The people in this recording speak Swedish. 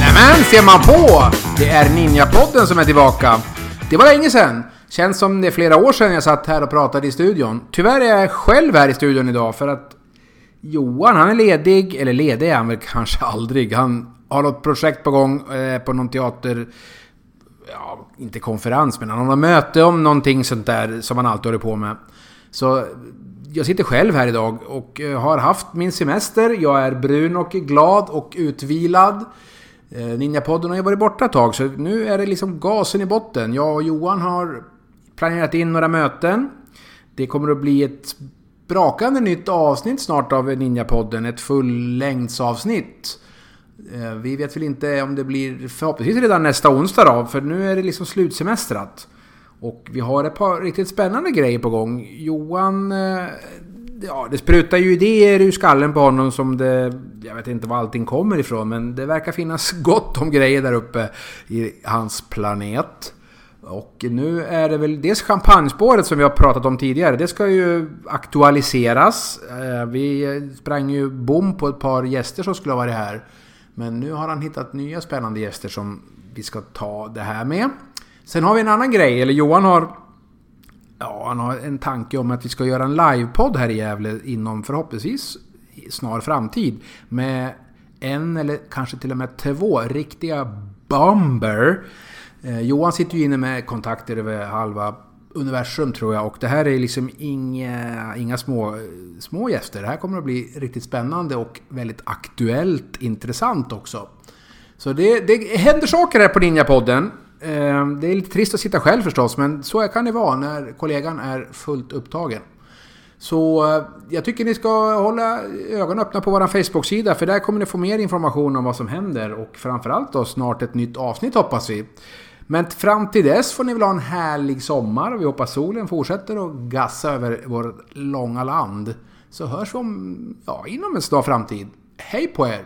Nämen, ser man på! Det är Ninja-podden som är tillbaka. Det var länge sedan. Känns som det är flera år sedan jag satt här och pratade i studion. Tyvärr är jag själv här i studion idag för att Johan, han är ledig. Eller ledig är han väl kanske aldrig. Han har något projekt på gång eh, på någon teater... Ja, inte konferens, men han har något möte om någonting sånt där som han alltid håller på med. Så jag sitter själv här idag och eh, har haft min semester. Jag är brun och glad och utvilad. Eh, Ninjapodden har ju varit borta ett tag så nu är det liksom gasen i botten. Jag och Johan har planerat in några möten. Det kommer att bli ett brakande nytt avsnitt snart av Ninjapodden. Ett fullängdsavsnitt. Eh, vi vet väl inte om det blir förhoppningsvis redan nästa onsdag då, för nu är det liksom slutsemestrat. Och vi har ett par riktigt spännande grejer på gång. Johan... Eh, ja, det sprutar ju idéer ur skallen på honom som det... Jag vet inte var allting kommer ifrån, men det verkar finnas gott om grejer där uppe i hans planet. Och nu är det väl dels champagnespåret som vi har pratat om tidigare. Det ska ju aktualiseras. Eh, vi sprang ju bom på ett par gäster som skulle ha varit här. Men nu har han hittat nya spännande gäster som vi ska ta det här med. Sen har vi en annan grej, eller Johan har... Ja, han har en tanke om att vi ska göra en livepodd här i Gävle inom förhoppningsvis snar framtid. Med en eller kanske till och med två riktiga bomber. Eh, Johan sitter ju inne med kontakter över halva universum tror jag och det här är liksom inga, inga små, små gäster. Det här kommer att bli riktigt spännande och väldigt aktuellt intressant också. Så det, det händer saker här på Ninjapodden. Eh, Det är lite trist att sitta själv förstås, men så kan det vara när kollegan är fullt upptagen. Så eh, jag tycker ni ska hålla ögonen öppna på vår Facebook-sida för där kommer ni få mer information om vad som händer och framförallt då snart ett nytt avsnitt hoppas vi. Men fram till dess får ni väl ha en härlig sommar och vi hoppas solen fortsätter att gassa över vårt långa land. Så hörs vi om, ja, inom en snar framtid. Hej på er!